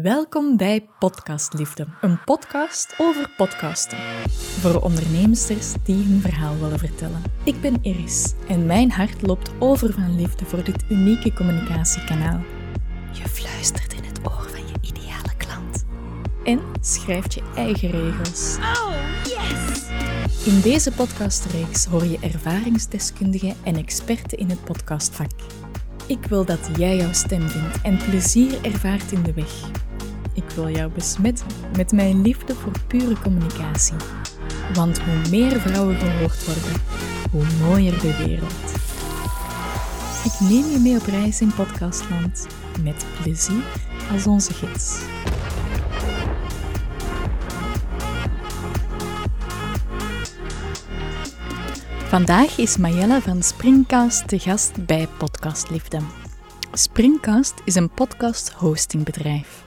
Welkom bij Podcastliefde, een podcast over podcasten. Voor ondernemers die hun verhaal willen vertellen. Ik ben Iris en mijn hart loopt over van liefde voor dit unieke communicatiekanaal. Je fluistert in het oor van je ideale klant. En schrijft je eigen regels. Oh, yes! In deze podcastreeks hoor je ervaringsdeskundigen en experten in het podcastvak. Ik wil dat jij jouw stem vindt en plezier ervaart in de weg. Ik wil jou besmetten met mijn liefde voor pure communicatie. Want hoe meer vrouwen gehoord worden, hoe mooier de wereld. Ik neem je mee op reis in podcastland met plezier als onze gids. Vandaag is Mayella van Springcast te gast bij Podcastliefde. Springcast is een podcast hostingbedrijf.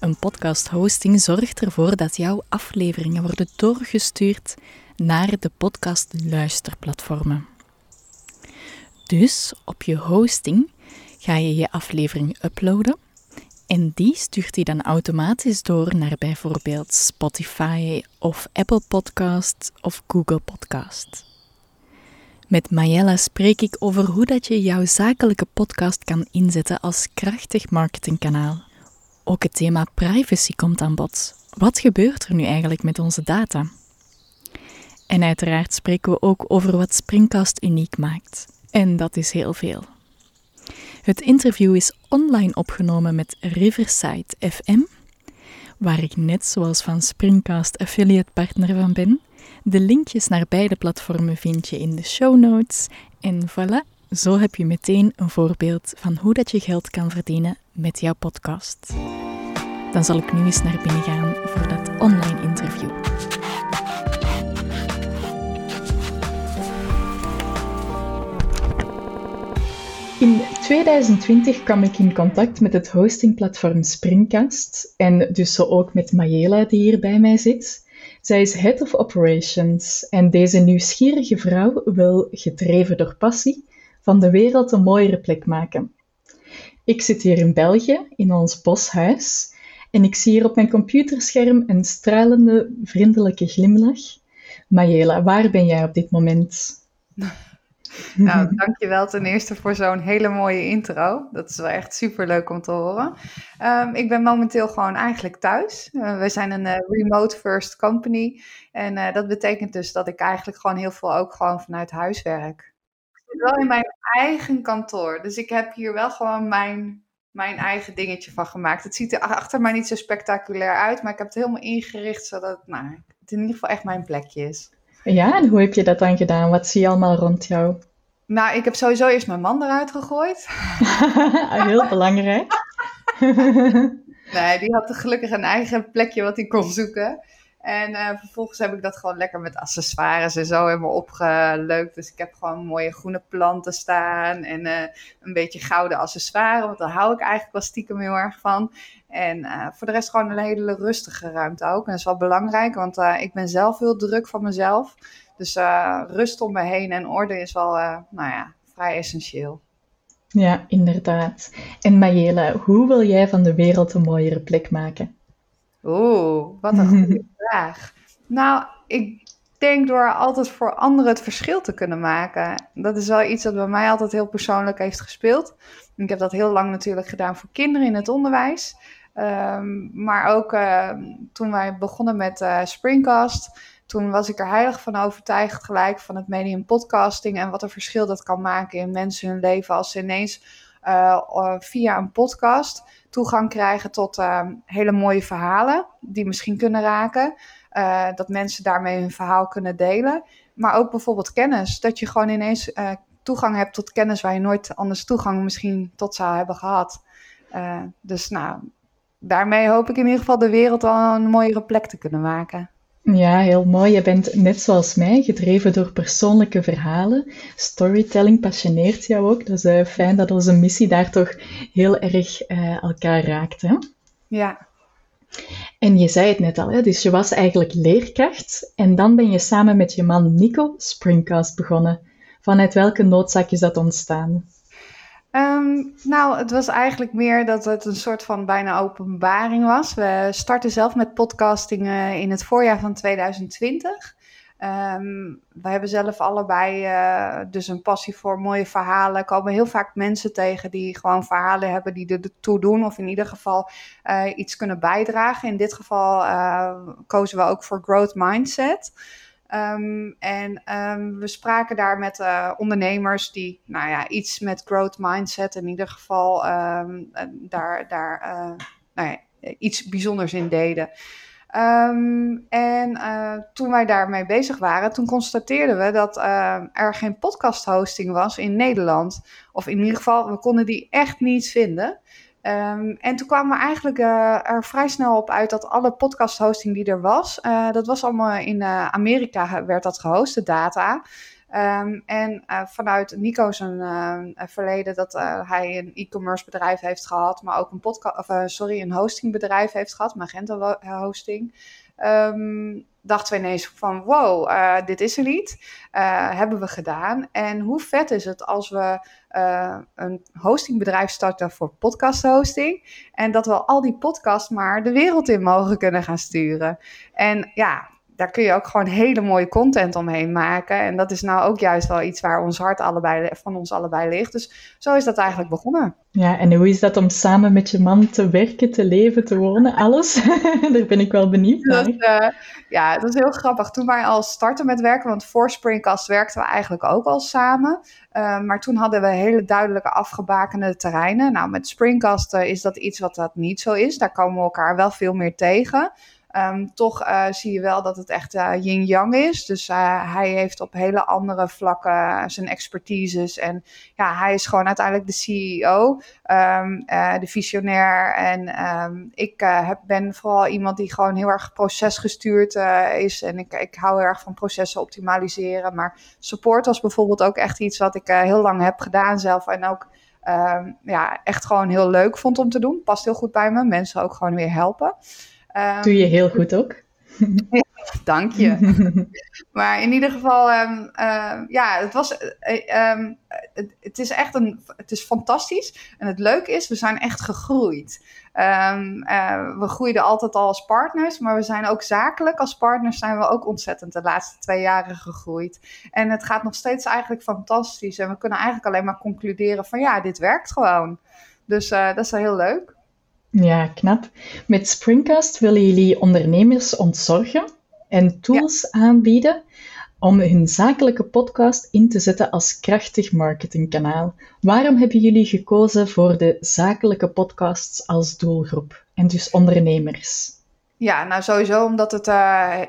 Een podcast hosting zorgt ervoor dat jouw afleveringen worden doorgestuurd naar de podcast luisterplatformen. Dus op je hosting ga je je aflevering uploaden en die stuurt hij dan automatisch door naar bijvoorbeeld Spotify of Apple Podcast of Google Podcast. Met Mayella spreek ik over hoe dat je jouw zakelijke podcast kan inzetten als krachtig marketingkanaal. Ook het thema privacy komt aan bod. Wat gebeurt er nu eigenlijk met onze data? En uiteraard spreken we ook over wat Springcast uniek maakt. En dat is heel veel. Het interview is online opgenomen met Riverside FM, waar ik net zoals van Springcast affiliate partner van ben. De linkjes naar beide platformen vind je in de show notes. En voilà, zo heb je meteen een voorbeeld van hoe dat je geld kan verdienen met jouw podcast. Dan zal ik nu eens naar binnen gaan voor dat online interview. In 2020 kwam ik in contact met het hostingplatform Springcast en dus zo ook met Mayela die hier bij mij zit. Zij is Head of Operations en deze nieuwsgierige vrouw wil, gedreven door passie, van de wereld een mooiere plek maken. Ik zit hier in België, in ons boshuis, en ik zie hier op mijn computerscherm een stralende, vriendelijke glimlach. Mayela, waar ben jij op dit moment? Nou, dankjewel ten eerste voor zo'n hele mooie intro. Dat is wel echt super leuk om te horen. Um, ik ben momenteel gewoon eigenlijk thuis. Uh, we zijn een uh, remote first company. En uh, dat betekent dus dat ik eigenlijk gewoon heel veel ook gewoon vanuit huis werk. Ik zit wel in mijn eigen kantoor. Dus ik heb hier wel gewoon mijn, mijn eigen dingetje van gemaakt. Het ziet er achter mij niet zo spectaculair uit. Maar ik heb het helemaal ingericht zodat nou, het in ieder geval echt mijn plekje is. Ja, en hoe heb je dat dan gedaan? Wat zie je allemaal rond jou? Nou, ik heb sowieso eerst mijn man eruit gegooid. Heel belangrijk. nee, die had gelukkig een eigen plekje wat hij kon zoeken. En uh, vervolgens heb ik dat gewoon lekker met accessoires en zo helemaal opgeleukt. Dus ik heb gewoon mooie groene planten staan en uh, een beetje gouden accessoires. Want daar hou ik eigenlijk wel stiekem heel erg van. En uh, voor de rest gewoon een hele rustige ruimte ook. En dat is wel belangrijk, want ik ben zelf heel druk van mezelf. Dus rust om me heen en orde is wel, nou ja, vrij essentieel. Ja, inderdaad. En Mayela, hoe wil jij van de wereld een mooiere plek maken? Oeh, wat een goede vraag. Nou, ik denk door altijd voor anderen het verschil te kunnen maken. Dat is wel iets dat bij mij altijd heel persoonlijk heeft gespeeld. Ik heb dat heel lang natuurlijk gedaan voor kinderen in het onderwijs. Um, maar ook uh, toen wij begonnen met uh, Springcast, toen was ik er heilig van overtuigd gelijk van het medium podcasting en wat een verschil dat kan maken in mensen hun leven als ze ineens uh, via een podcast toegang krijgen tot uh, hele mooie verhalen die misschien kunnen raken. Uh, dat mensen daarmee hun verhaal kunnen delen. Maar ook bijvoorbeeld kennis. Dat je gewoon ineens uh, toegang hebt tot kennis waar je nooit anders toegang misschien tot zou hebben gehad. dus nou, daarmee hoop ik in ieder geval de wereld al een mooiere plek te kunnen maken. Ja, heel mooi. Je bent net zoals mij gedreven door persoonlijke verhalen. Storytelling passioneert jou ook. Is uh, fijn dat onze missie daar toch heel erg uh, elkaar raakt. Hè? Ja. En je zei het net al, hè? dus je was eigenlijk leerkracht. En dan ben je samen met je man Nico Springcast begonnen. Vanuit welke noodzaak is dat ontstaan? Ehm, nou, het was eigenlijk meer dat het een soort van bijna openbaring was. We starten zelf met podcasting in het voorjaar van 2020. Um, we hebben zelf allebei uh, dus een passie voor mooie verhalen. Er komen heel vaak mensen tegen die gewoon verhalen hebben die ertoe doen. Of in ieder geval uh, iets kunnen bijdragen. In dit geval uh, kozen we ook voor growth mindset. Um, en um, we spraken daar met ondernemers die nou ja, iets met growth mindset in ieder geval daar, daar nou ja, iets bijzonders in deden. En uh, toen wij daarmee bezig waren, toen constateerden we dat er geen podcast hosting was in Nederland. Of in ieder geval, we konden die echt niet vinden. Um, en toen kwamen we eigenlijk uh, er vrij snel op uit dat alle podcast hosting die er was, dat was allemaal in Amerika werd dat gehost, de data. Um, en vanuit Nico zijn verleden dat hij een e-commerce bedrijf heeft gehad, maar ook een podcast, of sorry, een hostingbedrijf heeft gehad, Magento hosting. Um, dachten we ineens van wow, dit is er niet. hebben we gedaan. En hoe vet is het als we een hostingbedrijf starten voor podcast hosting. En dat we al die podcasts maar de wereld in mogen kunnen gaan sturen. En ja, daar kun je ook gewoon hele mooie content omheen maken. En dat is nou ook juist wel iets waar ons hart allebei, van ons allebei ligt. Dus zo is dat eigenlijk begonnen. Ja, en hoe is dat om samen met je man te werken, te leven, te wonen, alles? daar ben ik wel benieuwd naar. Dat, uh, ja, dat is heel grappig. Toen wij al startten met werken, want voor Springcast werkten we eigenlijk ook al samen. Uh, maar toen hadden we hele duidelijke afgebakende terreinen. Nou, met Springcast uh, is dat iets wat dat niet zo is. Daar komen we elkaar wel veel meer tegen. Um, toch uh, zie je wel dat het echt uh, yin-yang is. Dus uh, hij heeft op hele andere vlakken zijn expertises. En ja, hij is gewoon uiteindelijk de CEO, ehm, de visionair. En um, ik heb, ben vooral iemand die gewoon heel erg procesgestuurd is. En ik, ik hou heel erg van processen optimaliseren. Maar support was bijvoorbeeld ook echt iets wat ik heel lang heb gedaan zelf. En ook ja, echt gewoon heel leuk vond om te doen. Past heel goed bij me. Mensen ook gewoon weer helpen. Um, Doe je heel goed ook. Ja, dank je. maar in ieder geval, um, uh, ja, het was, uh, um, het, het, is echt een, het is fantastisch. En het leuke is, we zijn echt gegroeid. Uh, we groeiden altijd al als partners, maar we zijn ook zakelijk als partners zijn we ook ontzettend de laatste twee jaren gegroeid. En het gaat nog steeds eigenlijk fantastisch. En we kunnen eigenlijk alleen maar concluderen van ja, dit werkt gewoon. Dus uh, dat is wel heel leuk. Ja, knap. Met Springcast willen jullie ondernemers ontzorgen en tools aanbieden om hun zakelijke podcast in te zetten als krachtig marketingkanaal. Waarom hebben jullie gekozen voor de zakelijke podcasts als doelgroep en dus ondernemers? Ja, nou sowieso omdat het, uh,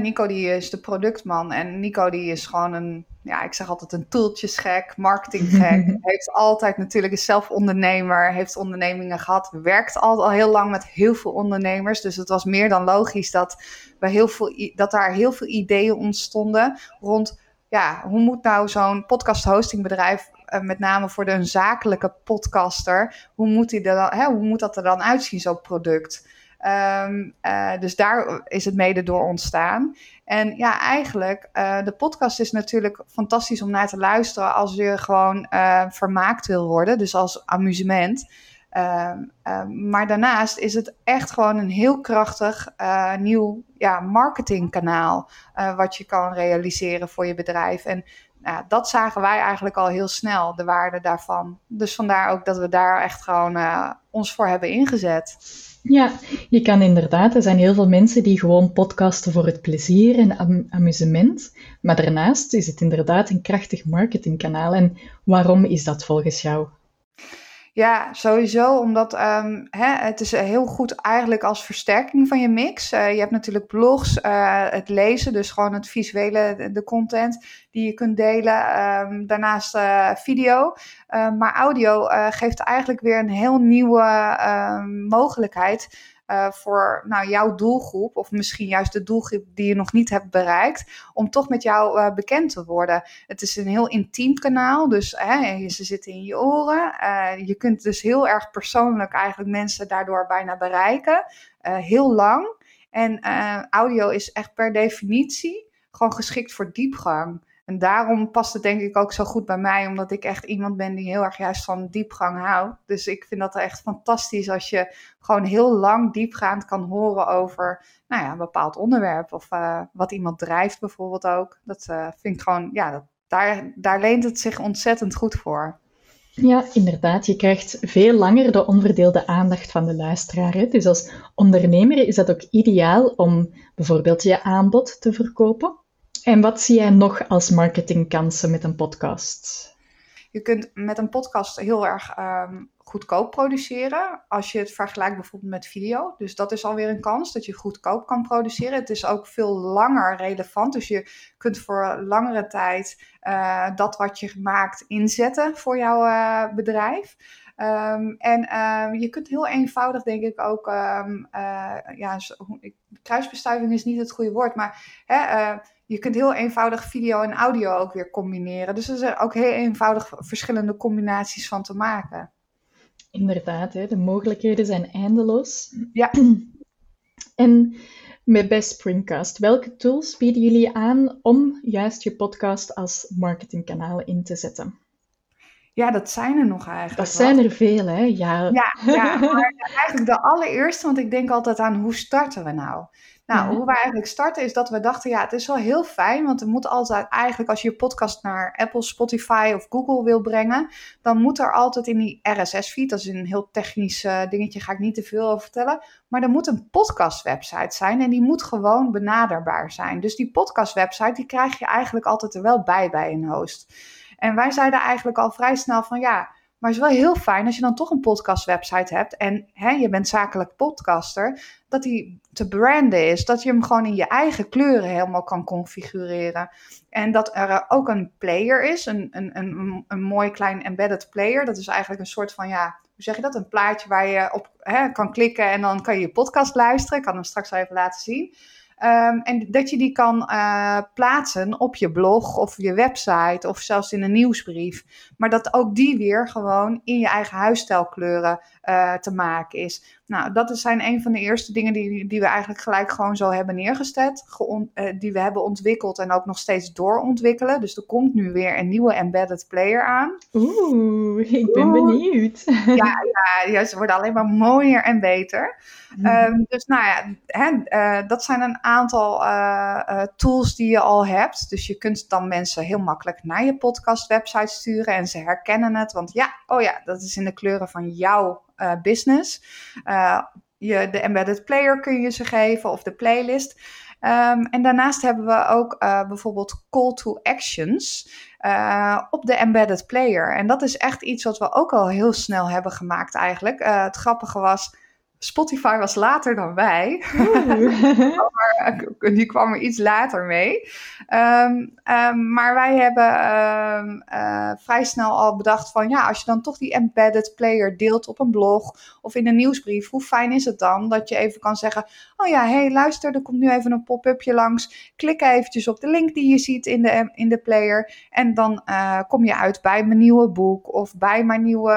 Nico die is de productman en Nico die is gewoon een, ja ik zeg altijd een toeltjesgek, marketinggek. heeft altijd natuurlijk, is zelf ondernemer, heeft ondernemingen gehad, werkt al, al heel lang met heel veel ondernemers. Dus het was meer dan logisch dat, we heel veel, dat daar heel veel ideeën ontstonden rond, ja, hoe moet nou zo'n podcast hostingbedrijf uh, met name voor de, een zakelijke podcaster, hoe moet, die er dan, hè, hoe moet dat er dan uitzien, zo'n product? Um, uh, dus daar is het mede door ontstaan. En ja, eigenlijk, uh, de podcast is natuurlijk fantastisch om naar te luisteren als je gewoon uh, vermaakt wil worden, dus als amusement. Uh, maar daarnaast is het echt gewoon een heel krachtig nieuw ja, marketingkanaal wat je kan realiseren voor je bedrijf. En nou, dat zagen wij eigenlijk al heel snel, de waarde daarvan. Dus vandaar ook dat we daar echt gewoon ons voor hebben ingezet. Ja, je kan inderdaad. Er zijn heel veel mensen die gewoon podcasten voor het plezier en amusement. Maar daarnaast is het inderdaad een krachtig marketingkanaal. En waarom is dat volgens jou? Ja, sowieso, omdat um, hè, het is heel goed eigenlijk als versterking van je mix. Uh, je hebt natuurlijk blogs, uh, het lezen, dus gewoon het visuele, de content die je kunt delen. Um, daarnaast video. maar audio geeft eigenlijk weer een heel nieuwe um, mogelijkheid uh, voor nou, jouw doelgroep, of misschien juist de doelgroep die je nog niet hebt bereikt, om toch met jou uh, bekend te worden. Het is een heel intiem kanaal, dus hè, ze zitten in je oren. Uh, je kunt dus heel erg persoonlijk eigenlijk mensen daardoor bijna bereiken, heel lang. En audio is echt per definitie gewoon geschikt voor diepgang. Daarom past het denk ik ook zo goed bij mij, omdat ik echt iemand ben die heel erg juist van diepgang houdt. Dus ik vind dat echt fantastisch als je gewoon heel lang diepgaand kan horen over nou ja, een bepaald onderwerp of uh, wat iemand drijft bijvoorbeeld ook. Dat uh, vind ik gewoon, ja, dat, daar, daar leent het zich ontzettend goed voor. Ja, inderdaad. Je krijgt veel langer de onverdeelde aandacht van de luisteraar. Hè? Dus als ondernemer is dat ook ideaal om bijvoorbeeld je aanbod te verkopen. En wat zie jij nog als marketingkansen met een podcast? Je kunt met een podcast heel erg um, goedkoop produceren. Als je het vergelijkt bijvoorbeeld met video. Dus dat is alweer een kans dat je goedkoop kan produceren. Het is ook veel langer relevant. Dus je kunt voor langere tijd uh, dat wat je maakt inzetten voor jouw uh, bedrijf. Um, en uh, je kunt heel eenvoudig, denk ik, ook. Um, ja, kruisbestuiving is niet het goede woord, maar hè, je kunt heel eenvoudig video en audio ook weer combineren. Dus er zijn ook heel eenvoudig verschillende combinaties van te maken. Inderdaad, hè, de mogelijkheden zijn eindeloos. Ja. En met Best Springcast, welke tools bieden jullie aan om juist je podcast als marketingkanaal in te zetten? Ja, dat zijn er nog eigenlijk. Dat zijn er veel, hè? Ja. Ja, ja, maar eigenlijk de allereerste, want ik denk altijd aan hoe starten we nou? Nou, hoe we eigenlijk starten is dat we dachten, ja, het is wel heel fijn, want er moet altijd eigenlijk, als je je podcast naar Apple, Spotify of Google wil brengen, dan moet er altijd in die RSS-feed, dat is een heel technisch uh, dingetje, ga ik niet te veel over vertellen, maar er moet een podcast-website zijn en die moet gewoon benaderbaar zijn. Dus die podcast-website, die krijg je eigenlijk altijd er wel bij bij een host. En wij zeiden eigenlijk al vrij snel van, ja, maar het is wel heel fijn als je dan toch een podcast-website hebt en hè, je bent zakelijk podcaster, dat die te branden is. Dat je hem gewoon in je eigen kleuren helemaal kan configureren. En dat er ook een player is, een, een, een, een mooi klein embedded player. Dat is eigenlijk een soort van, ja, hoe zeg je dat? Een plaatje waar je op hè, kan klikken en dan kan je je podcast luisteren. Ik kan hem straks even laten zien. Um, en dat je die kan uh, plaatsen op je blog of je website of zelfs in een nieuwsbrief. Maar dat ook die weer gewoon in je eigen huisstijlkleuren uh, te maken is. Nou, dat zijn een van de eerste dingen die, die we eigenlijk gelijk gewoon zo hebben neergezet. uh, die we hebben ontwikkeld en ook nog steeds doorontwikkelen. Dus er komt nu weer een nieuwe embedded player aan. Oeh, ik ben benieuwd. Ja, ja, ja, ze worden alleen maar mooier en beter. Mm. Um, dus nou ja, hè, uh, dat zijn een aantal uh, tools die je al hebt. Dus je kunt dan mensen heel makkelijk naar je podcast website sturen en ze herkennen het. Want ja, oh ja, dat is in de kleuren van jouw uh, business. Uh, je, de embedded player kun je ze geven of de playlist. Um, en daarnaast hebben we ook uh, bijvoorbeeld call to actions op de embedded player. En dat is echt iets wat we ook al heel snel hebben gemaakt eigenlijk. het grappige was, Spotify was later dan wij. die kwam er iets later mee. Um, um, maar wij hebben um, uh, vrij snel al bedacht van ja, als je dan toch die embedded player deelt op een blog of in een nieuwsbrief, hoe fijn is het dan dat je even kan zeggen: Oh ja, hey, luister, er komt nu even een pop-upje langs. Klik eventjes op de link die je ziet in de, in de player. En dan uh, kom je uit bij mijn nieuwe boek of bij mijn nieuwe,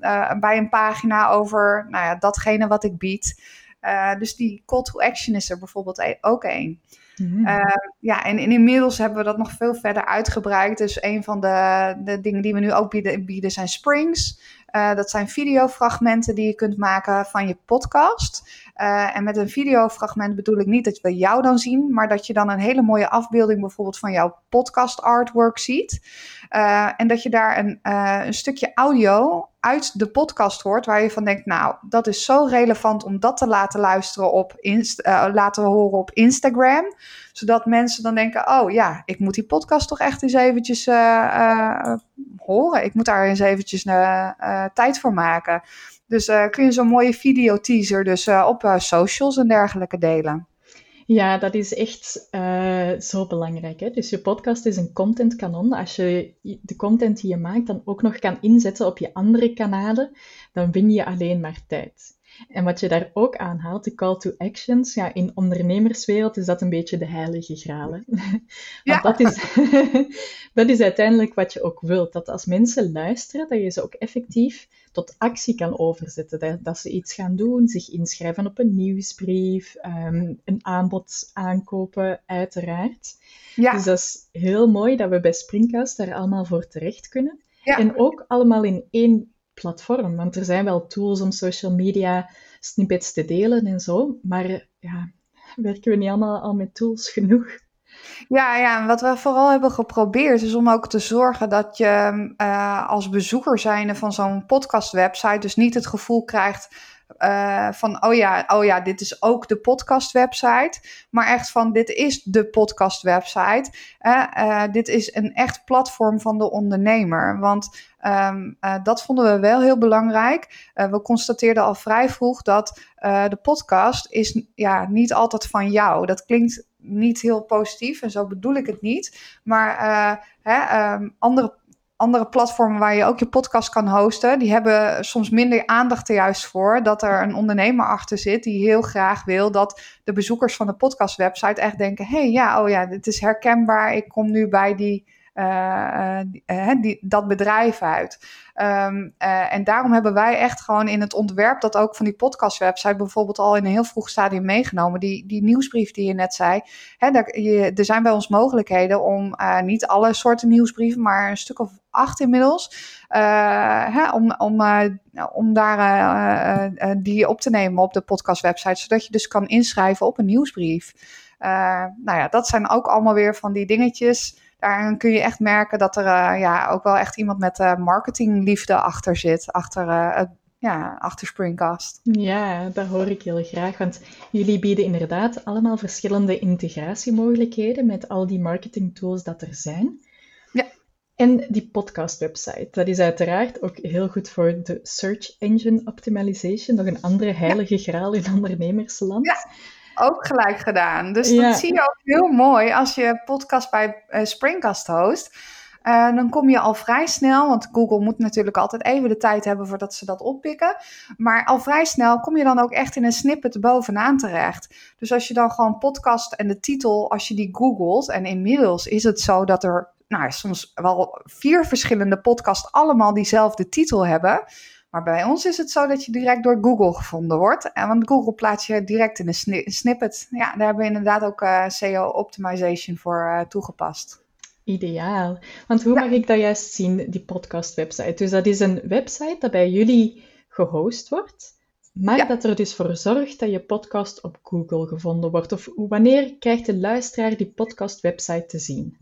uh, bij een pagina over nou ja, datgene wat ik bied. Uh, dus die call to action is er bijvoorbeeld e-, ook één. Mm uh, ja, en, en, inmiddels hebben we dat nog veel verder uitgebreid. Dus een van de, de dingen die we nu ook bieden, bieden zijn springs. Uh, dat zijn videofragmenten die je kunt maken van je podcast. Uh, en met een videofragment bedoel ik niet dat we jou dan zien, maar dat je dan een hele mooie afbeelding bijvoorbeeld van jouw podcast artwork ziet. Uh, en dat je daar een, een stukje audio uit de podcast hoort waar je van denkt, nou, dat is zo relevant om dat te laten luisteren op laten horen op Instagram zodat mensen dan denken, oh ja, ik moet die podcast toch echt eens eventjes horen. Ik moet daar eens eventjes tijd voor maken. Dus kun je zo'n mooie videoteaser dus op socials en dergelijke delen. Ja, dat is echt zo belangrijk. Hè? Dus je podcast is een contentkanon. Als je de content die je maakt dan ook nog kan inzetten op je andere kanalen, dan win je alleen maar tijd. En wat je daar ook aanhaalt, de call to actions, ja, in ondernemerswereld is dat een beetje de heilige graal. Hè? Want dat, is, dat is uiteindelijk wat je ook wilt. Dat als mensen luisteren, dat je ze ook effectief tot actie kan overzetten. Dat, dat ze iets gaan doen, zich inschrijven op een nieuwsbrief, ehm, een aanbod aankopen, uiteraard. Ja. Dus dat is heel mooi dat we bij Springcast daar allemaal voor terecht kunnen. En ook allemaal in één platform. Want er zijn wel tools om social media snippets te delen en zo. Maar ja, werken we niet allemaal al met tools genoeg? Ja, ja, wat we vooral hebben geprobeerd is om ook te zorgen dat je uh, als bezoeker zijnde van zo'n podcastwebsite dus niet het gevoel krijgt uh, van, oh ja, oh ja, dit is ook de podcast-website. Maar echt van, dit is de podcast-website. Uh, dit is een echt platform van de ondernemer. Want um, dat vonden we wel heel belangrijk. we constateerden al vrij vroeg dat de podcast is ja, niet altijd van jou. Dat klinkt niet heel positief en zo bedoel ik het niet. Maar hè, um, andere andere platformen waar je ook je podcast kan hosten, die hebben soms minder aandacht er juist voor dat er een ondernemer achter zit die heel graag wil dat de bezoekers van de podcastwebsite echt denken: hé, hey, ja, oh ja, dit is herkenbaar. Ik kom nu bij die uh, die, dat bedrijf uit. Uh, en daarom hebben wij echt gewoon in het ontwerp dat ook van die podcastwebsite bijvoorbeeld al in een heel vroeg stadium meegenomen. Die, die nieuwsbrief die je net zei. Hè, daar, je, er zijn bij ons mogelijkheden om niet alle soorten nieuwsbrieven, maar een stuk of acht inmiddels. Hè, om, om, om daar die op te nemen op de podcastwebsite. Zodat je dus kan inschrijven op een nieuwsbrief. nou ja, dat zijn ook allemaal weer van die dingetjes daarin kun je echt merken dat er uh, ja, ook wel echt iemand met uh, marketingliefde achter zit. Achter, uh, ja, achter Springcast. Ja, dat hoor ik heel graag. Want jullie bieden inderdaad allemaal verschillende integratiemogelijkheden met al die marketing tools dat er zijn. Ja. En die podcast website, dat is uiteraard ook heel goed voor de search engine optimization. Nog een andere heilige graal in ondernemersland. Ja ook gelijk gedaan. Dus dat zie je ook heel mooi als je podcast bij uh, Springcast host. Uh, dan kom je al vrij snel, want Google moet natuurlijk altijd even de tijd hebben voordat ze dat oppikken. Maar al vrij snel kom je dan ook echt in een snippet bovenaan terecht. Dus als je dan gewoon podcast en de titel, als je die googelt, en inmiddels is het zo dat er nou, soms wel vier verschillende podcasts allemaal diezelfde titel hebben. Maar bij ons is het zo dat je direct door Google gevonden wordt. En want Google plaats je direct in een snippet. Ja, daar hebben we inderdaad ook uh, eh, SEO optimization voor uh, toegepast. Ideaal. Want hoe mag ik dat juist zien, die podcast website? Dus dat is een website dat bij jullie gehost wordt, maar dat er dus voor zorgt dat je podcast op Google gevonden wordt. Of wanneer krijgt de luisteraar die podcast website te zien?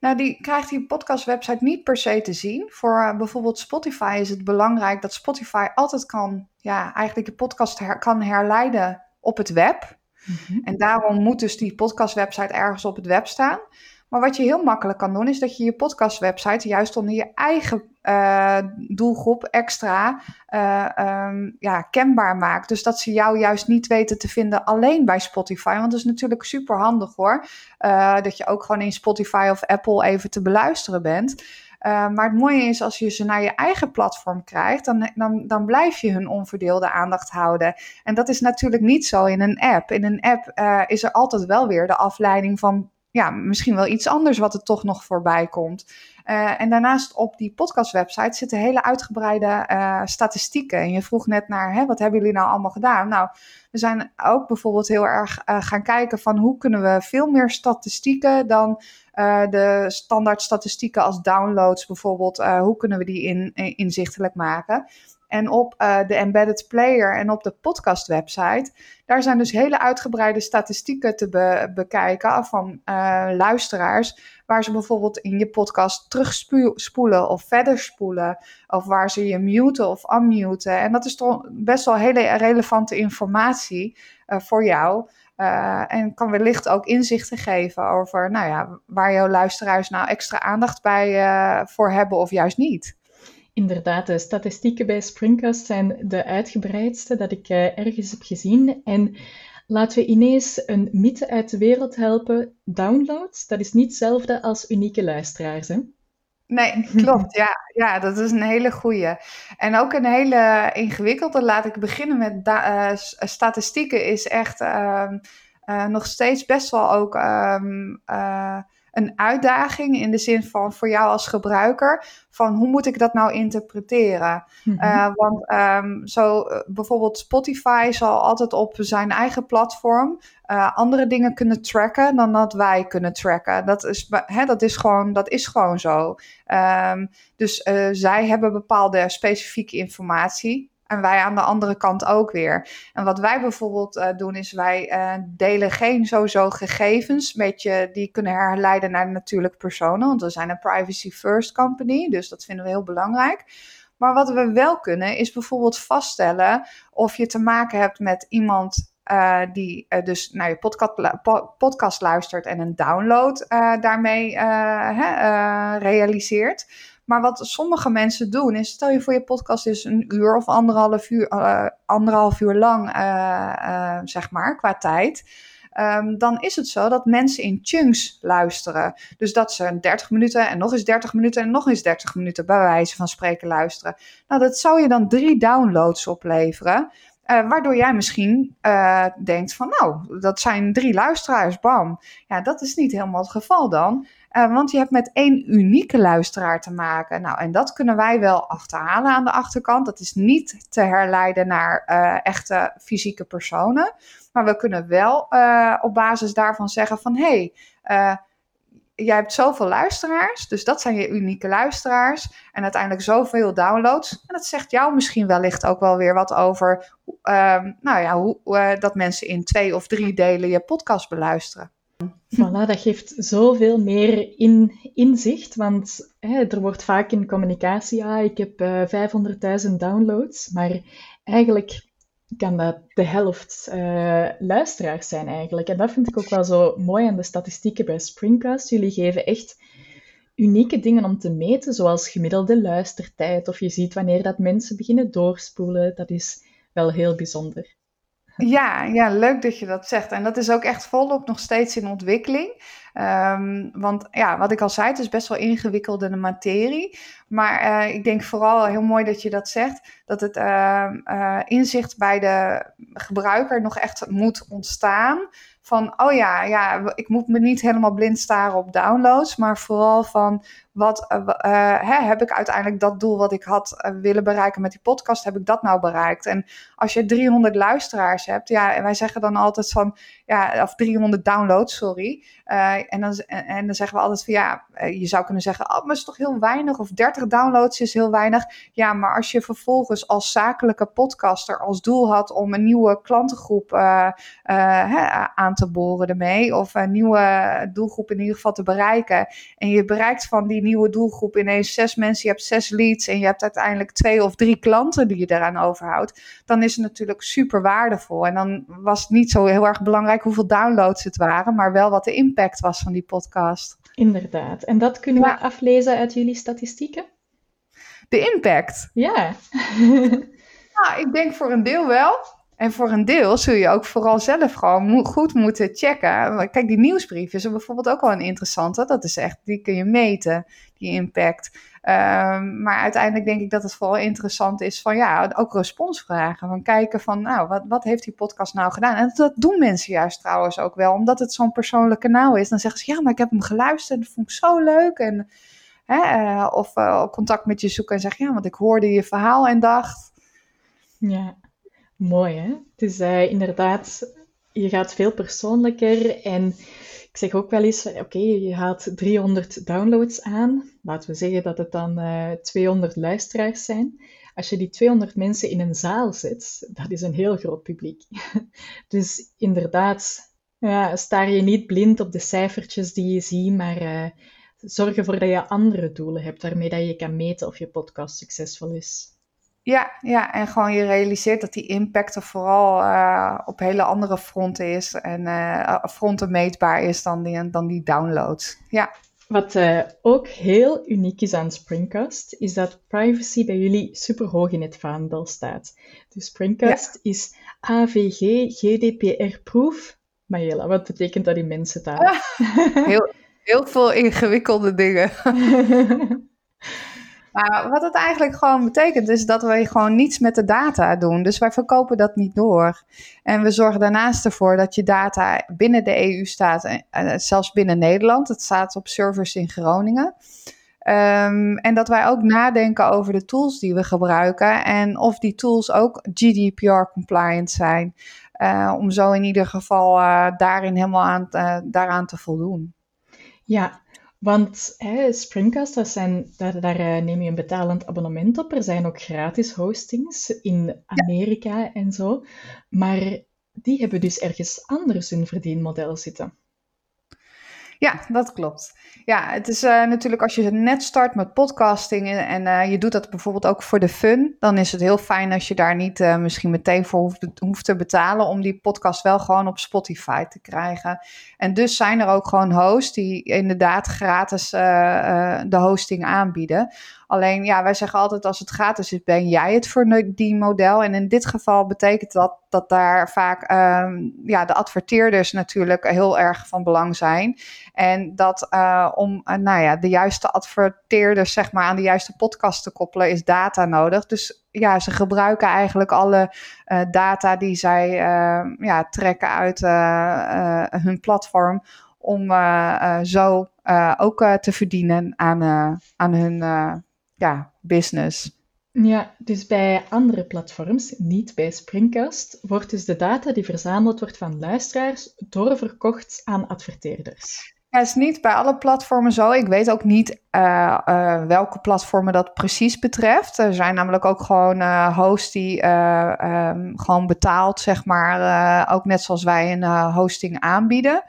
Nou, die krijgt die podcastwebsite niet per se te zien. Voor uh, bijvoorbeeld Spotify is het belangrijk dat Spotify altijd kan, ja, eigenlijk je podcast her kan herleiden op het web. Mm -hmm. En daarom moet dus die podcastwebsite ergens op het web staan. Maar wat je heel makkelijk kan doen, is dat je je podcastwebsite juist onder je eigen uh, doelgroep extra uh, um, ja, kenbaar maakt. Dus dat ze jou juist niet weten te vinden alleen bij Spotify. Want dat is natuurlijk super handig hoor. Uh, dat je ook gewoon in Spotify of Apple even te beluisteren bent. maar het mooie is als je ze naar je eigen platform krijgt, dan, dan, dan blijf je hun onverdeelde aandacht houden. En dat is natuurlijk niet zo in een app. In een app is er altijd wel weer de afleiding van ja, misschien wel iets anders wat er toch nog voorbij komt. Uh, en daarnaast op die podcastwebsite zitten hele uitgebreide uh, statistieken. En je vroeg net naar, hè, wat hebben jullie nou allemaal gedaan? Nou, we zijn ook bijvoorbeeld heel erg uh, gaan kijken van hoe kunnen we veel meer statistieken dan de standaard statistieken als downloads bijvoorbeeld, hoe kunnen we die in, inzichtelijk maken? En op uh, de embedded player en op de podcast website, daar zijn dus hele uitgebreide statistieken te be bekijken van uh, luisteraars. Waar ze bijvoorbeeld in je podcast terugspoelen of verder spoelen. Of waar ze je muten of unmuten. En dat is toch best wel hele relevante informatie uh, voor jou. En kan wellicht ook inzichten geven over nou ja, waar jouw luisteraars nou extra aandacht bij voor hebben of juist niet. Inderdaad, de statistieken bij Springcast zijn de uitgebreidste dat ik uh, ergens heb gezien. En laten we ineens een mythe uit de wereld helpen. Downloads, dat is niet hetzelfde als unieke luisteraars. Hè? Nee, klopt. Ja, ja, dat is een hele goeie. En ook een hele ingewikkelde. Laat ik beginnen met uh, statistieken. Is echt uh, uh, nog steeds best wel ook um, een uitdaging in de zin van voor jou als gebruiker, van hoe moet ik dat nou interpreteren? Mhm. Uh, want um, zo uh, bijvoorbeeld Spotify zal altijd op zijn eigen platform uh, andere dingen kunnen tracken dan dat wij kunnen tracken. Dat is, hè, dat is, gewoon, dat is gewoon zo. Um, dus zij hebben bepaalde specifieke informatie. En wij aan de andere kant ook weer. En wat wij bijvoorbeeld uh, doen, is wij uh, delen geen sowieso gegevens met je die kunnen herleiden naar natuurlijke personen. Want we zijn een privacy first company, dus dat vinden we heel belangrijk. Maar wat we wel kunnen, is bijvoorbeeld vaststellen of je te maken hebt met iemand uh, die dus naar je podcast, podcast luistert en een download daarmee realiseert. Maar wat sommige mensen doen, is stel je voor je podcast is een uur of anderhalf uur, uh, anderhalf uur lang, uh, uh, zeg maar, qua tijd. Um, dan is het zo dat mensen in chunks luisteren. Dus dat ze 30 minuten en nog eens 30 minuten en nog eens 30 minuten bij wijze van spreken luisteren. Nou, dat zou je dan drie downloads opleveren. Uh, waardoor jij misschien uh, denkt van nou, dat zijn drie luisteraars, bam. Ja, dat is niet helemaal het geval dan. Uh, want je hebt met één unieke luisteraar te maken. Nou, en dat kunnen wij wel achterhalen aan de achterkant. Dat is niet te herleiden naar echte fysieke personen. Maar we kunnen wel op basis daarvan zeggen van hé, hey, jij hebt zoveel luisteraars, dus dat zijn je unieke luisteraars. En uiteindelijk zoveel downloads. En dat zegt jou misschien wellicht ook wel weer wat over um, nou ja, hoe, uh, dat mensen in twee of drie delen je podcast beluisteren. Voilà, dat geeft zoveel meer in, inzicht, want hè, er wordt vaak in communicatie, ja, ik heb uh, eh, 500.000 downloads, maar eigenlijk kan dat de helft uh, luisteraars zijn eigenlijk. En dat vind ik ook wel zo mooi aan de statistieken bij Springcast. Jullie geven echt unieke dingen om te meten, zoals gemiddelde luistertijd, of je ziet wanneer dat mensen beginnen doorspoelen. Dat is wel heel bijzonder. Ja, ja, leuk dat je dat zegt. En dat is ook echt volop nog steeds in ontwikkeling. Um, want ja, wat ik al zei, het is best wel ingewikkelde materie. Maar uh, ik denk vooral heel mooi dat je dat zegt, dat het uh, uh, inzicht bij de gebruiker nog echt moet ontstaan van, oh ja, ja, ik moet me niet helemaal blind staren op downloads, maar vooral van, wat uh, hè, heb ik uiteindelijk dat doel wat ik had uh, willen bereiken met die podcast, heb ik dat nou bereikt? En als je 300 luisteraars hebt, ja, en wij zeggen dan altijd van, ja, of 300 downloads, sorry. en, dan, en, dan zeggen we altijd van, ja, je zou kunnen zeggen, oh, maar is toch heel weinig, of 30 downloads is heel weinig. Ja, maar als je vervolgens als zakelijke podcaster als doel had om een nieuwe klantengroep aan te boren ermee, of een nieuwe doelgroep in ieder geval te bereiken, en je bereikt van die nieuwe doelgroep ineens zes mensen, je hebt zes leads en je hebt uiteindelijk twee of drie klanten die je eraan overhoudt, dan is het natuurlijk super waardevol. En dan was het niet zo heel erg belangrijk hoeveel downloads het waren, maar wel wat de impact was van die podcast. Inderdaad. En dat kunnen we aflezen uit jullie statistieken? De impact? Ja. nou, ik denk voor een deel wel. En voor een deel zul je ook vooral zelf gewoon goed moeten checken. Kijk, die nieuwsbrief is bijvoorbeeld ook wel een interessante. Dat is echt, die kun je meten, die impact. Um, maar uiteindelijk denk ik dat het vooral interessant is van ja, ook responsvragen. Van kijken van nou, wat, wat heeft die podcast nou gedaan? En dat doen mensen juist trouwens ook wel, omdat het zo'n persoonlijk kanaal is. Dan zeggen ze ja, maar ik heb hem geluisterd, dat vond ik zo leuk. En, hè, uh, of uh, contact met je zoeken en zeggen ja, want ik hoorde je verhaal en dacht. Ja. Mooi, hè? Het is uh, inderdaad, je gaat veel persoonlijker en ik zeg ook wel eens, oké, je haalt 300 downloads aan. Laten we zeggen dat het dan uh, eh, 200 luisteraars zijn. Als je die 200 mensen in een zaal zet, dat is een heel groot publiek. dus inderdaad, ja, staar je niet blind op de cijfertjes die je ziet, maar zorg ervoor dat je andere doelen hebt waarmee dat je kan meten of je podcast succesvol is. Ja, ja, en gewoon je realiseert dat die impact er vooral uh, op hele andere fronten is en uh, fronten meetbaar is dan die, dan die downloads. Ja. Wat uh, ook heel uniek is aan Springcast, is dat privacy bij jullie super hoog in het vaandel staat. Dus Springcast ja. is AVG GDPR-proof. Mariella, wat betekent dat in mensentaal? heel, heel veel ingewikkelde dingen. Maar wat het eigenlijk gewoon betekent, is dat wij gewoon niets met de data doen. Dus wij verkopen dat niet door. En we zorgen daarnaast ervoor dat je data binnen de EU staat, eh, zelfs binnen Nederland. Het staat op servers in Groningen. Um, en dat wij ook nadenken over de tools die we gebruiken en of die tools ook GDPR-compliant zijn. Uh, om zo in ieder geval uh, daarin helemaal aan, daaraan te voldoen. Ja, want hè, Springcast, dat zijn, daar, daar neem je een betalend abonnement op. Er zijn ook gratis hostings in Amerika ja. en zo. Maar die hebben dus ergens anders hun verdienmodel zitten. Ja, dat klopt. Ja, het is uh, natuurlijk als je net start met podcasting en, uh, je doet dat bijvoorbeeld ook voor de fun, dan is het heel fijn als je daar niet uh, misschien meteen voor hoeft, hoeft, te betalen om die podcast wel gewoon op Spotify te krijgen. En dus zijn er ook gewoon hosts die inderdaad gratis de hosting aanbieden. Alleen ja, wij zeggen altijd als het gratis is, ben jij het voor die model. En in dit geval betekent dat dat daar vaak um, ja, de adverteerders natuurlijk heel erg van belang zijn. En dat uh, om uh, nou ja, de juiste adverteerders zeg maar, aan de juiste podcast te koppelen, is data nodig. Dus ja, ze gebruiken eigenlijk alle uh, data die zij ja, trekken uit hun platform om zo ook te verdienen aan, aan hun ja, business. Ja, dus bij andere platforms, niet bij Springcast, wordt dus de data die verzameld wordt van luisteraars doorverkocht aan adverteerders. Ja, het is niet bij alle platformen zo. Ik weet ook niet uh, uh, welke platformen dat precies betreft. Er zijn namelijk ook gewoon uh, hosts die um, gewoon betaald, zeg maar, ook net zoals wij een hosting aanbieden.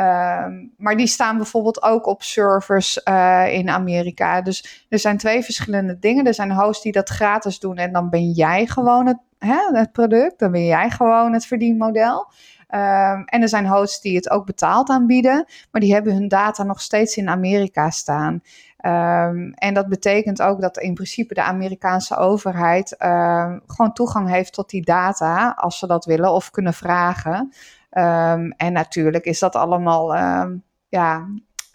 Um, maar die staan bijvoorbeeld ook op servers uh, in Amerika. Dus er zijn twee verschillende dingen. Er zijn hosts die dat gratis doen en dan ben jij gewoon het, hè, het product. Dan ben jij gewoon het verdienmodel. Um, en er zijn hosts die het ook betaald aanbieden, maar die hebben hun data nog steeds in Amerika staan. Um, en dat betekent ook dat in principe de Amerikaanse overheid gewoon toegang heeft tot die data als ze dat willen of kunnen vragen. Um, en natuurlijk is dat allemaal, um, ja,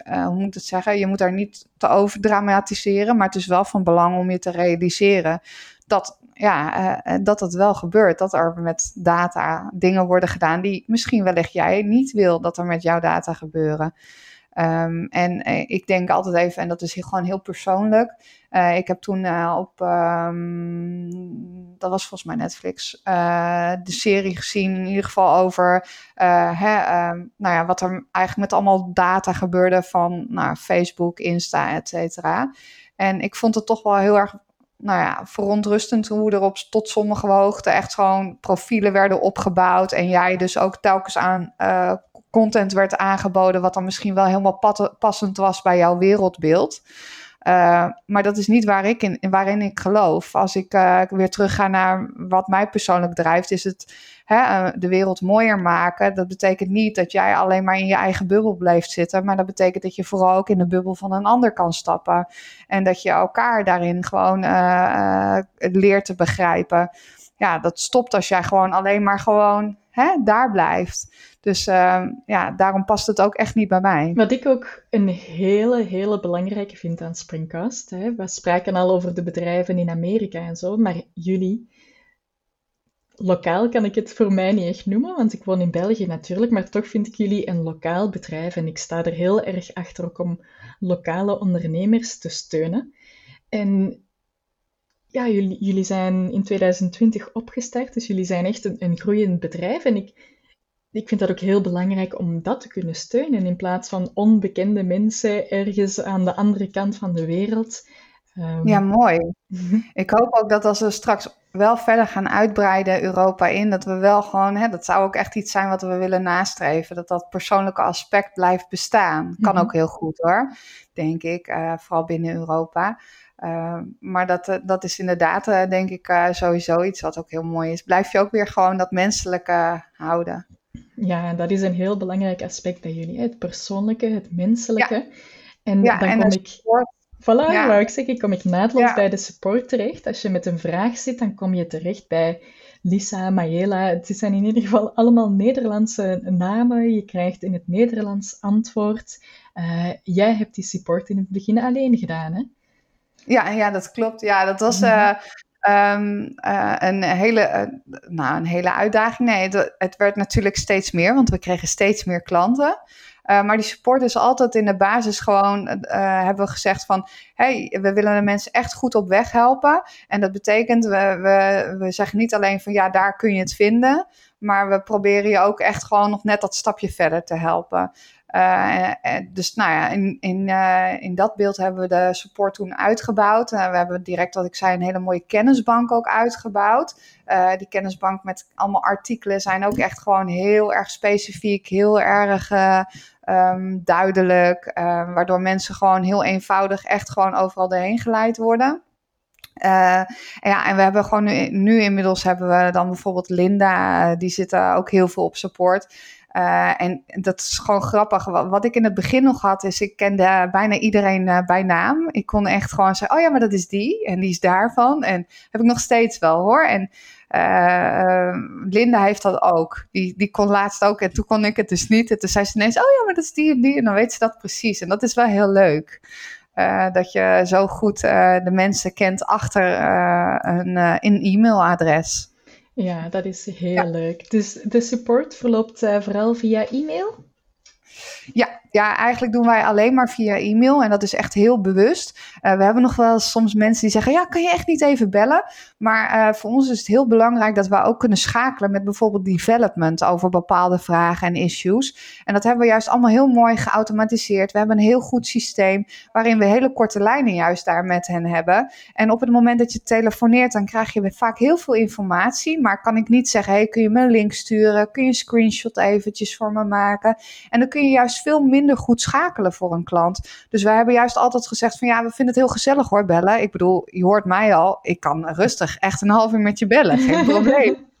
uh, hoe moet ik het zeggen? Je moet daar niet te over dramatiseren, maar het is wel van belang om je te realiseren dat, ja, uh, dat het wel gebeurt. Dat er met data dingen worden gedaan die misschien wellicht jij niet wil dat er met jouw data gebeuren. Um, en uh, ik denk altijd even, en dat is gewoon heel persoonlijk. Uh, ik heb toen uh, op, um, dat was volgens mij Netflix, de serie gezien, in ieder geval over hè, um, nou ja, wat er eigenlijk met allemaal data gebeurde van nou, Facebook, Insta, et cetera. En ik vond het toch wel heel erg nou ja, verontrustend hoe er op tot sommige hoogte echt gewoon profielen werden opgebouwd. En jij dus ook telkens aan content werd aangeboden, wat dan misschien wel helemaal passend was bij jouw wereldbeeld. Uh, maar dat is niet waar ik in, waarin ik geloof. Als ik uh, weer terug ga naar wat mij persoonlijk drijft, is het hè, uh, de wereld mooier maken. Dat betekent niet dat jij alleen maar in je eigen bubbel blijft zitten, maar dat betekent dat je vooral ook in de bubbel van een ander kan stappen. En dat je elkaar daarin gewoon leert te begrijpen. Ja, dat stopt als jij gewoon alleen maar gewoon hè, daar blijft. Dus uh, ja, daarom past het ook echt niet bij mij. Wat ik ook een hele, hele belangrijke vind aan Springcast. Hè, we spraken al over de bedrijven in Amerika en zo, maar jullie, lokaal kan ik het voor mij niet echt noemen, want ik woon in België natuurlijk, maar toch vind ik jullie een lokaal bedrijf en ik sta er heel erg achter ook om lokale ondernemers te steunen. En ja, jullie, jullie zijn in 2020 opgestart, dus jullie zijn echt een, een groeiend bedrijf. En ik, ik vind dat ook heel belangrijk om dat te kunnen steunen in plaats van onbekende mensen ergens aan de andere kant van de wereld. Um... Ja, mooi. Mhm. Ik hoop ook dat als we straks wel verder gaan uitbreiden Europa in, dat we wel gewoon, hè, dat zou ook echt iets zijn wat we willen nastreven, dat dat persoonlijke aspect blijft bestaan. Kan mhm. ook heel goed hoor, denk ik, uh, vooral binnen Europa. Uh, maar dat, uh, dat is inderdaad, uh, denk ik, sowieso iets wat ook heel mooi is. Blijf je ook weer gewoon dat menselijke houden. Ja, dat is een heel belangrijk aspect bij jullie. Het persoonlijke, het menselijke. Ja. En ja, dan en kom ik... Support. Voilà, ja. wou ik zeggen, kom ik naadloos bij de support terecht. Als je met een vraag zit, dan kom je terecht bij Lisa, Mayela. Het zijn in ieder geval allemaal Nederlandse namen. Je krijgt in het Nederlands antwoord. jij hebt die support in het begin alleen gedaan, hè? Ja, ja, dat klopt. Ja, dat was uh, een, hele, nou, een hele uitdaging. Nee, het, het, werd natuurlijk steeds meer, want we kregen steeds meer klanten. maar die support is altijd in de basis gewoon, hebben we gezegd van, hey, we willen de mensen echt goed op weg helpen. En dat betekent, we, we, we zeggen niet alleen van, ja, daar kun je het vinden. Maar we proberen je ook echt gewoon nog net dat stapje verder te helpen. Uh, dus nou ja, in, in, uh, in dat beeld hebben we de support toen uitgebouwd. we hebben direct, wat ik zei, een hele mooie kennisbank ook uitgebouwd. die kennisbank met allemaal artikelen zijn ook echt gewoon heel erg specifiek, heel erg um, duidelijk. waardoor mensen gewoon heel eenvoudig echt gewoon overal doorheen geleid worden. En ja, en we hebben gewoon nu, nu, inmiddels hebben we dan bijvoorbeeld Linda, die zit ook heel veel op support. Uh, en dat is gewoon grappig. Wat, ik in het begin nog had, is ik kende bijna iedereen uh, bij naam. Ik kon echt gewoon zeggen, oh ja, maar dat is die. En die is daarvan. En heb ik nog steeds wel hoor. En uh, Linda heeft dat ook. Die, die kon laatst ook. En toen kon ik het dus niet. En toen zei ze ineens, oh ja, maar dat is die en die. En dan weet ze dat precies. En dat is wel heel leuk. dat je zo goed de mensen kent achter een, een e-mailadres. Ja, dat is heel leuk. Dus de support verloopt uh, vooral via e-mail? Ja, ja, eigenlijk doen wij alleen maar via e-mail en dat is echt heel bewust. Uh, we hebben nog wel soms mensen die zeggen: Ja, kan je echt niet even bellen? Maar uh, voor ons is het heel belangrijk dat we ook kunnen schakelen met bijvoorbeeld development over bepaalde vragen en issues. En dat hebben we juist allemaal heel mooi geautomatiseerd. We hebben een heel goed systeem waarin we hele korte lijnen juist daar met hen hebben. En op het moment dat je telefoneert, dan krijg je vaak heel veel informatie. Maar kan ik niet zeggen: Hey, kun je me een link sturen? Kun je een screenshot eventjes voor me maken? En dan kun je juist veel minder goed schakelen voor een klant. Dus wij hebben juist altijd gezegd van ja, we vinden het heel gezellig hoor, bellen. Ik bedoel, je hoort mij al, ik kan rustig echt een half uur met je bellen, geen probleem.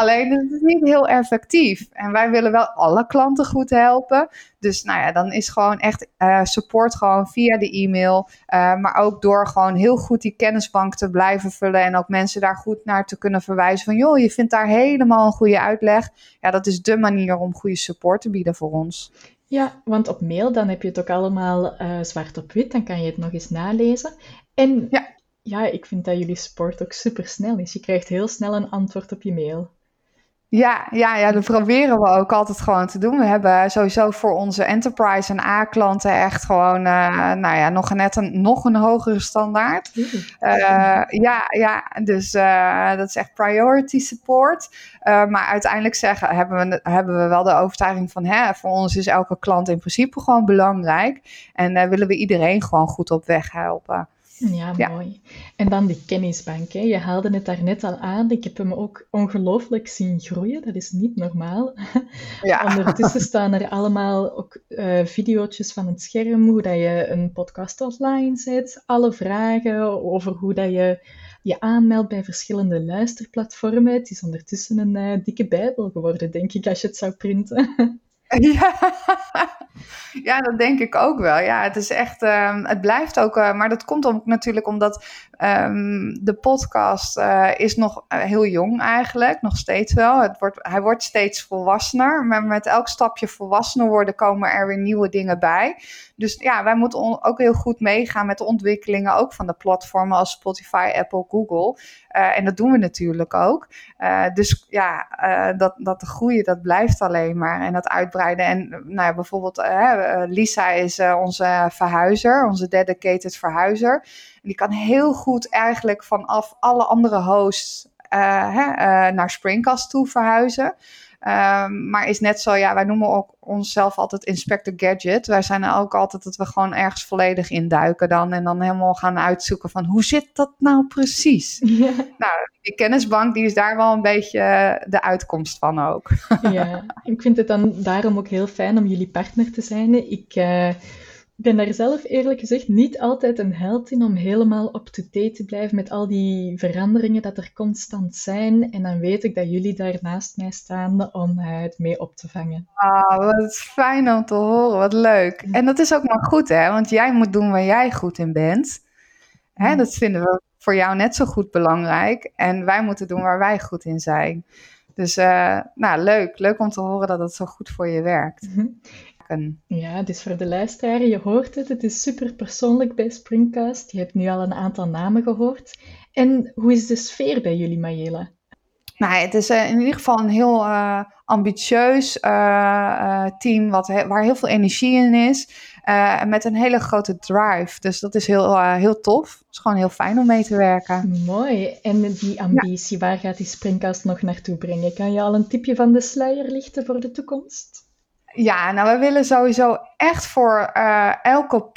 Alleen het is niet heel effectief. En wij willen wel alle klanten goed helpen. Dus nou ja, dan is gewoon echt uh, support gewoon via de e-mail. Uh, maar ook door gewoon heel goed die kennisbank te blijven vullen. En ook mensen daar goed naar te kunnen verwijzen. Van joh, je vindt daar helemaal een goede uitleg. Ja, dat is de manier om goede support te bieden voor ons. Ja, want op mail dan heb je het ook allemaal uh, zwart op wit, dan kan je het nog eens nalezen. En ja. ja, ik vind dat jullie support ook super snel is. Je krijgt heel snel een antwoord op je mail. Ja, ja, ja, dat proberen we ook altijd gewoon te doen. We hebben sowieso voor onze enterprise en A-klanten echt gewoon, uh, nou ja, nog net een, nog een hogere standaard. Uh, ja, ja, dus uh, dat is echt priority support. maar uiteindelijk zeggen, hebben, we, hebben we wel de overtuiging van, hè, voor ons is elke klant in principe gewoon belangrijk. En willen we iedereen gewoon goed op weg helpen. Ja, mooi. En dan die kennisbank. Hè. Je haalde het daarnet al aan. Ik heb hem ook ongelooflijk zien groeien. Dat is niet normaal. Ja. Ondertussen staan er allemaal ook uh, video's van het scherm, hoe dat je een podcast online zet, alle vragen over hoe dat je je aanmeldt bij verschillende luisterplatformen. Het is ondertussen een uh, dikke bijbel geworden, denk ik, als je het zou printen. Ja. ja, dat denk ik ook wel. Ja, het is echt, um, het blijft ook, uh, maar dat komt ook natuurlijk omdat um, de podcast uh, is nog uh, heel jong eigenlijk, nog steeds wel. Het wordt, hij wordt steeds volwassener, maar met elk stapje volwassener worden komen er weer nieuwe dingen bij. Dus ja, wij moeten ook heel goed meegaan met de ontwikkelingen ook van de platformen als Spotify, Apple, Google. Uh, en dat doen we natuurlijk ook. Dus ja, dat, dat groeien, dat blijft alleen maar. En dat uitbreiden. En nou ja, bijvoorbeeld Lisa is onze verhuizer, onze dedicated verhuizer. En die kan heel goed eigenlijk vanaf alle andere hosts hè, naar Springcast toe verhuizen. Um, maar is net zo, ja, wij noemen ook onszelf altijd Inspector Gadget. Wij zijn ook altijd dat we gewoon ergens volledig induiken dan. En dan helemaal gaan uitzoeken van hoe zit dat nou precies? Ja. Nou, die kennisbank die is daar wel een beetje de uitkomst van ook. Ja, ik vind het dan daarom ook heel fijn om jullie partner te zijn. Ik... Uh ben daar zelf eerlijk gezegd niet altijd een held in om helemaal up-to-date te blijven met al die veranderingen dat er constant zijn. En dan weet ik dat jullie daar naast mij staan om het mee op te vangen. Ah, wat fijn om te horen, wat leuk. En dat is ook maar goed, hè? Want jij moet doen waar jij goed in bent. Hè, dat vinden we voor jou net zo goed belangrijk. En wij moeten doen waar wij goed in zijn. Dus uh, nou, leuk. Leuk om te horen dat het zo goed voor je werkt. Mhm. Maken. Ja, dus voor de luisteraar, je hoort het, het is super persoonlijk bij Springcast. Je hebt nu al een aantal namen gehoord. En hoe is de sfeer bij jullie, Mayela? Nou, het is in ieder geval een heel ambitieus team wat waar heel veel energie in is. Uh, met een hele grote drive. Dus dat is heel, heel tof. Het is gewoon heel fijn om mee te werken. Mooi. En die ambitie, waar gaat die springkast nog naartoe brengen? Kan je al een tipje van de sluier lichten voor de toekomst? Ja, nou, we willen sowieso echt voor uh, elke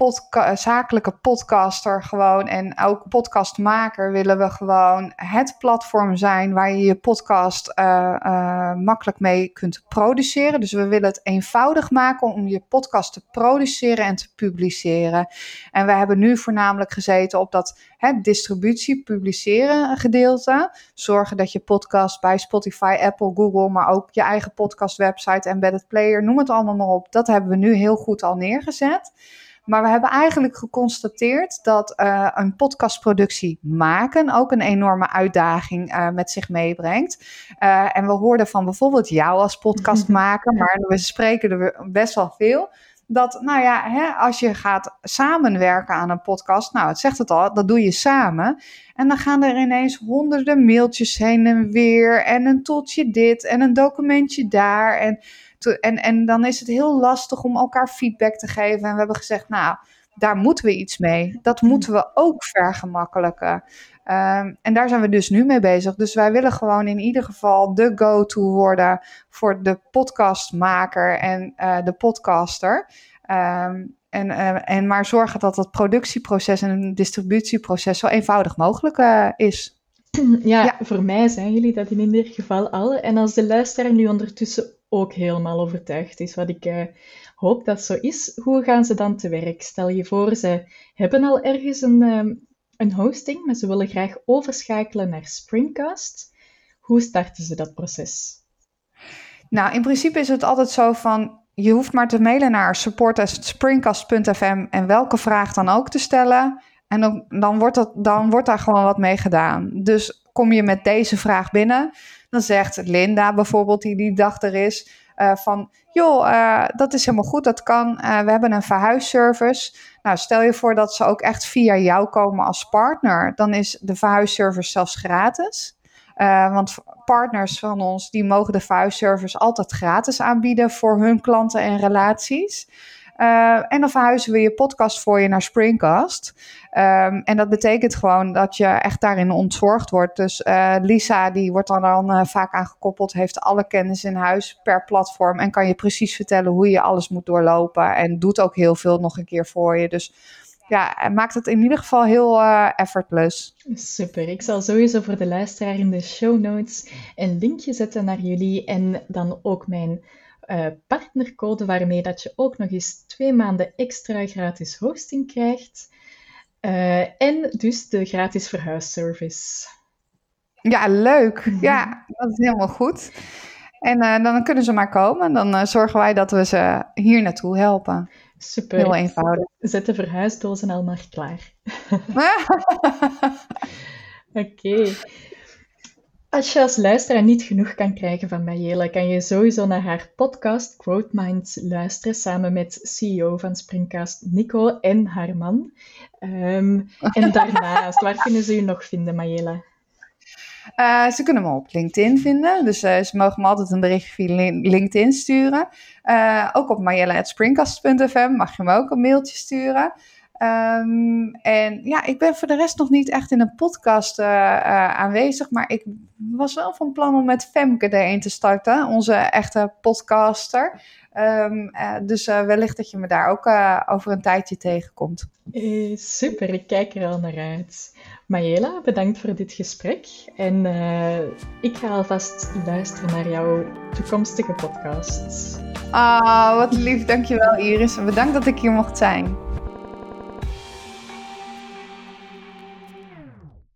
zakelijke podcaster gewoon en ook podcastmaker willen we gewoon het platform zijn waar je je podcast uh, uh, makkelijk mee kunt produceren. Dus we willen het eenvoudig maken om je podcast te produceren en te publiceren. En we hebben nu voornamelijk gezeten op dat hè, distributie, publiceren gedeelte. Zorgen dat je podcast bij Spotify, Apple, Google, maar ook je eigen podcast website, embedded player, noem het allemaal maar op. Dat hebben we nu heel goed al neergezet. Maar we hebben eigenlijk geconstateerd dat uh, een podcastproductie maken ook een enorme uitdaging uh, met zich meebrengt. Uh, en we hoorden van bijvoorbeeld jou als podcastmaker, maar we spreken er best wel veel dat, nou ja, hè, als je gaat samenwerken aan een podcast, nou, het zegt het al, dat doe je samen. En dan gaan er ineens honderden mailtjes heen en weer, en een toeltje dit, en een documentje daar. En, en, en dan is het heel lastig om elkaar feedback te geven. En we hebben gezegd, nou, daar moeten we iets mee. Dat moeten we ook vergemakkelijken. Um, en daar zijn we dus nu mee bezig. Dus wij willen gewoon in ieder geval de go-to worden voor de podcastmaker en uh, de podcaster. Um, en, uh, en maar zorgen dat het productieproces en distributieproces zo eenvoudig mogelijk uh, is. Ja, ja, voor mij zijn jullie dat in ieder geval al. En als de luisteraar nu ondertussen ook helemaal overtuigd is, wat ik hoop dat zo is, hoe gaan ze dan te werk? Stel je voor, ze hebben al ergens een, um, een hosting, maar ze willen graag overschakelen naar Springcast. Hoe starten ze dat proces? Nou, in principe is het altijd zo van, je hoeft maar te mailen naar support.springcast.fm en welke vraag dan ook te stellen. En dan, dan, wordt dat, dan wordt daar gewoon wat mee gedaan. Dus kom je met deze vraag binnen, dan zegt Linda bijvoorbeeld, die die dag er is, uh, van joh, uh, dat is helemaal goed, dat kan. Uh, we hebben een verhuisservice. Nou, stel je voor dat ze ook echt via jou komen als partner. Dan is de verhuisservice zelfs gratis. want partners van ons, die mogen de verhuisservice altijd gratis aanbieden voor hun klanten en relaties. Uh, en dan verhuizen we je podcast voor je naar Springcast. Um, en dat betekent gewoon dat je echt daarin ontzorgd wordt. Dus uh, Lisa, die wordt dan, dan uh, vaak aangekoppeld, heeft alle kennis in huis per platform. En kan je precies vertellen hoe je alles moet doorlopen. En doet ook heel veel nog een keer voor je. Dus ja, maakt het in ieder geval heel effortless. Super. Ik zal sowieso voor de luisteraar in de show notes een linkje zetten naar jullie en dan ook mijn uh, partnercode waarmee dat je ook nog eens twee maanden extra gratis hosting krijgt. Uh, en dus de gratis verhuisservice. Ja, leuk. Mhm. Ja, dat is helemaal goed. En uh, dan kunnen ze maar komen. Dan zorgen wij dat we ze hier naartoe helpen. Super. Heel eenvoudig. Zet de verhuisdozen al maar klaar. Oké. Okay. Als je als luisteraar niet genoeg kan krijgen van Mayela, kan je sowieso naar haar podcast Quote Minds luisteren samen met CEO van Springcast Nico en haar man. Um, en daarnaast, waar kunnen ze u nog vinden, Mayela? Uh, ze kunnen me op LinkedIn vinden, dus uh, ze mogen me altijd een berichtje via LinkedIn sturen. Uh, ook op mayela.springcast.fm mag je me ook een mailtje sturen. Um, en ja, ik ben voor de rest nog niet echt in een podcast uh, uh, aanwezig, maar ik was wel van plan om met Femke er een te starten, onze echte podcaster. Um, uh, dus wellicht dat je me daar ook over een tijdje tegenkomt. super, ik kijk er al naar uit. Mayela, bedankt voor dit gesprek. En ik ga alvast luisteren naar jouw toekomstige podcast. Ah, wat lief, dankjewel Iris. En bedankt dat ik hier mocht zijn.